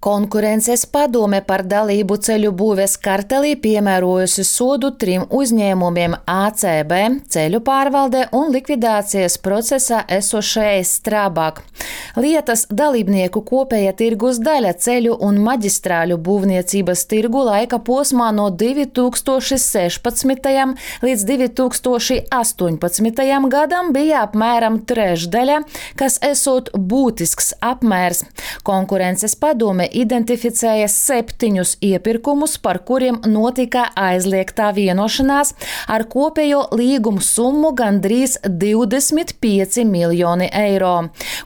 Konkurences padome par dalību ceļu būves kartelī piemērojusi sodu trim uzņēmumiem - ACB, ceļu pārvaldē un likvidācijas procesā esošajai Strabāk. Lietas dalībnieku kopēja tirgus daļa ceļu un maģistrāļu būvniecības tirgu laika posmā no 2016. līdz 2018. gadam bija apmēram trešdaļa, kas esot būtisks apmērs. Konkurences padome identificēja septiņus iepirkumus, par kuriem notika aizliegtā vienošanās ar kopējo līgumu summu gandrīz 25 miljoni eiro.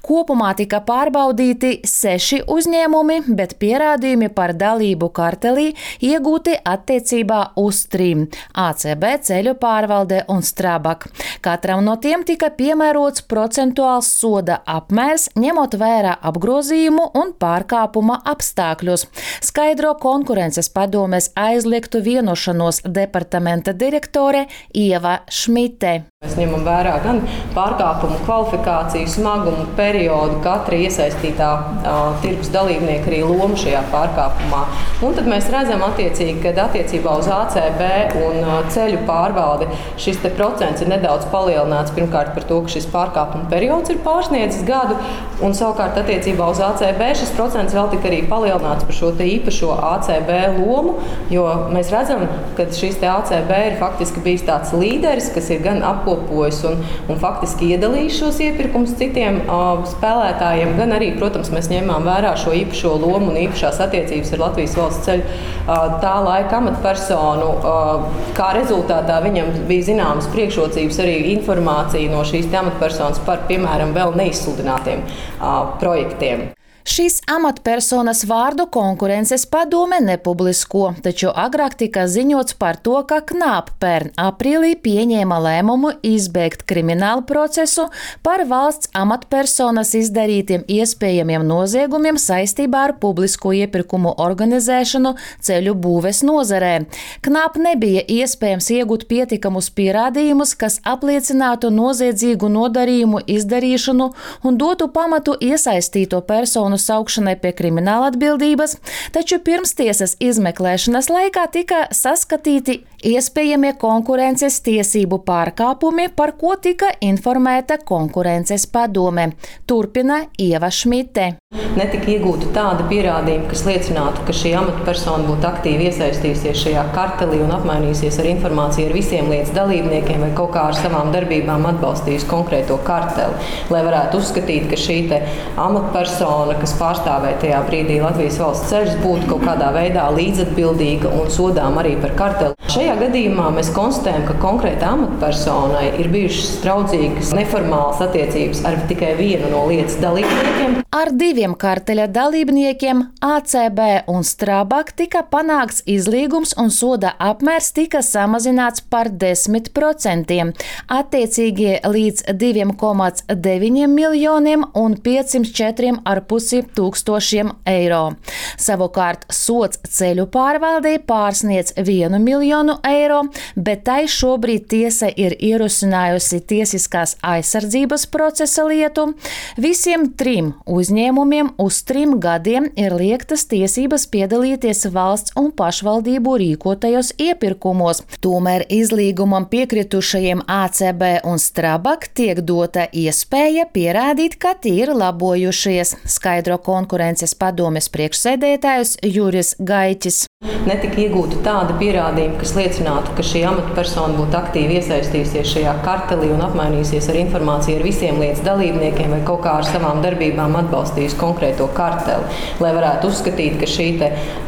Kopumā tika pārbaudīti seši uzņēmumi, bet pierādījumi par dalību kartelī iegūti attiecībā uz trim - ACB ceļu pārvalde un Strabak. Katram no tiem tika piemērots procentuāls soda apmērs, ņemot vērā apgrozījumu un pārkāpuma apstākļos, skaidro konkurences padomes aizliegtu vienošanos departamenta direktore Ieva Šmite. Mēs ņemam vērā gan pārkāpumu kvalifikāciju, smagumu, periodu, katra iesaistītā uh, tirgus dalībnieka arī lomu šajā pārkāpumā. Un tad mēs redzam, ka attiecībā uz ACB un uh, ceļu pārvaldi šis procents ir nedaudz palielināts. Pirmkārt, par to, ka šis pārkāpuma periods ir pārsniedzis gadu, un savukārt attiecībā uz ACB šis procents vēl tika arī palielināts par šo īpašo ACB lomu, jo mēs redzam, ka šis ACB ir faktiski bijis tāds līderis, kas ir gan apkopējis apkopojis un, un faktiski iedalījis šos iepirkumus citiem uh, spēlētājiem, gan arī, protams, mēs ņēmām vērā šo īpašo lomu un īpašās attiecības ar Latvijas valsts ceļu uh, tā laika amatpersonu. Uh, kā rezultātā viņam bija zināmas priekšrocības arī informācija no šīs amatpersonas par, piemēram, vēl neizsludinātiem uh, projektiem. Šīs amatpersonas vārdu konkurences padome nepublisko, taču agrāk tika ziņots par to, ka Knāp pērn aprīlī pieņēma lēmumu izbeigt kriminālu procesu par valsts amatpersonas izdarītiem iespējamiem noziegumiem saistībā ar publisko iepirkumu organizēšanu ceļu būves nozarē. Knāp nebija iespējams iegūt pietikamus pierādījumus, kas apliecinātu noziedzīgu nodarījumu izdarīšanu un dotu pamatu iesaistīto personu personu saukšanai pie krimināla atbildības, taču pirmstiesas izmeklēšanas laikā tika saskatīti iespējamie konkurences tiesību pārkāpumi, par ko tika informēta konkurences padome. Turpina Ieva Šmite. Netika iegūta tāda pierādījuma, kas liecinātu, ka šī amatpersona būtu aktīvi iesaistījusies šajā kartelī un apmainījusies ar informāciju ar visiem lietas dalībniekiem vai kaut kā ar savām darbībām atbalstījusi konkrēto karteli. Lai varētu uzskatīt, ka šī amatpersona, kas pārstāvēja tajā brīdī Latvijas valsts ceļus, būtu kaut kādā veidā līdzatbildīga un sodām arī par karteli. Šajā gadījumā mēs konstatējam, ka konkrētai amatpersonai ir bijušas draudzīgas, neformālas attiecības ar tikai vienu no lietas dalībniekiem. Ar diviem karteļa dalībniekiem, ACB un Strabak, tika panākts izlīgums un soda apmērs tika samazināts par 10%, attiecīgie līdz 2,9 miljoniem un 504,5 tūkstošiem eiro. Savukārt sots ceļu pārvaldē pārsniedz 1 miljonu eiro, bet tai šobrīd tiesa ir ierosinājusi tiesiskās aizsardzības procesa lietu visiem trim uzņēmumiem uz trim gadiem ir liektas tiesības piedalīties valsts un pašvaldību rīkotajos iepirkumos. Tomēr izlīgumam piekritušajiem ACB un Strabak tiek dota iespēja pierādīt, ka tie ir labojušies, skaidro konkurences padomes priekšsēdētājs Juris Gaiķis. Netika iegūta tāda pierādījuma, kas liecinātu, ka šī amatpersona būtu aktīvi iesaistījusies šajā kartelī un apmainījusies ar informāciju ar visiem lietas dalībniekiem vai kaut kā ar savām darbībām atbalstījusi konkrēto karteli, lai varētu uzskatīt, ka šī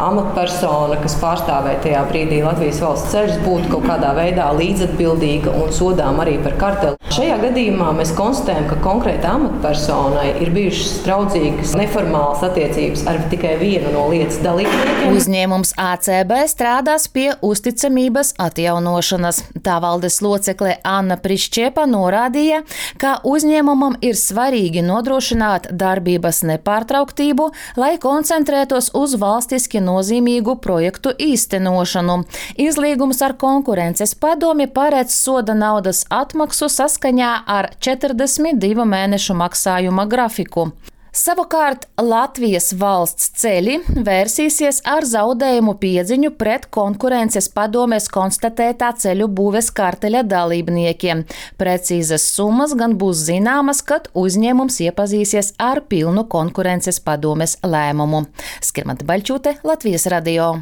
amatpersona, kas pārstāvēja tajā brīdī Latvijas valsts ceļus, būtu kaut kādā veidā līdzatbildīga un sodām arī par karteli. Šajā gadījumā mēs konstatējam, ka konkrētai amatpersonai ir bijušas draudzīgas, neformālas attiecības ar tikai vienu no lietas dalībniekiem. Uzņēmums ACB strādās pie uzticamības atjaunošanas. Tā valdes locekle Anna Prišķepa norādīja, ka uzņēmumam ir svarīgi nodrošināt darbības nepārtrauktību, lai koncentrētos uz valstiski nozīmīgu projektu īstenošanu. Izlīgums ar konkurences padomi paredz soda naudas atmaksu saskaņā ar 42 mēnešu maksājuma grafiku. Savukārt Latvijas valsts ceļi vērsīsies ar zaudējumu piedziņu pret konkurences padomēs konstatētā ceļu būves karteļa dalībniekiem. Precīzas summas gan būs zināmas, kad uzņēmums iepazīsies ar pilnu konkurences padomes lēmumu. Skirmata Baļķūte, Latvijas radio.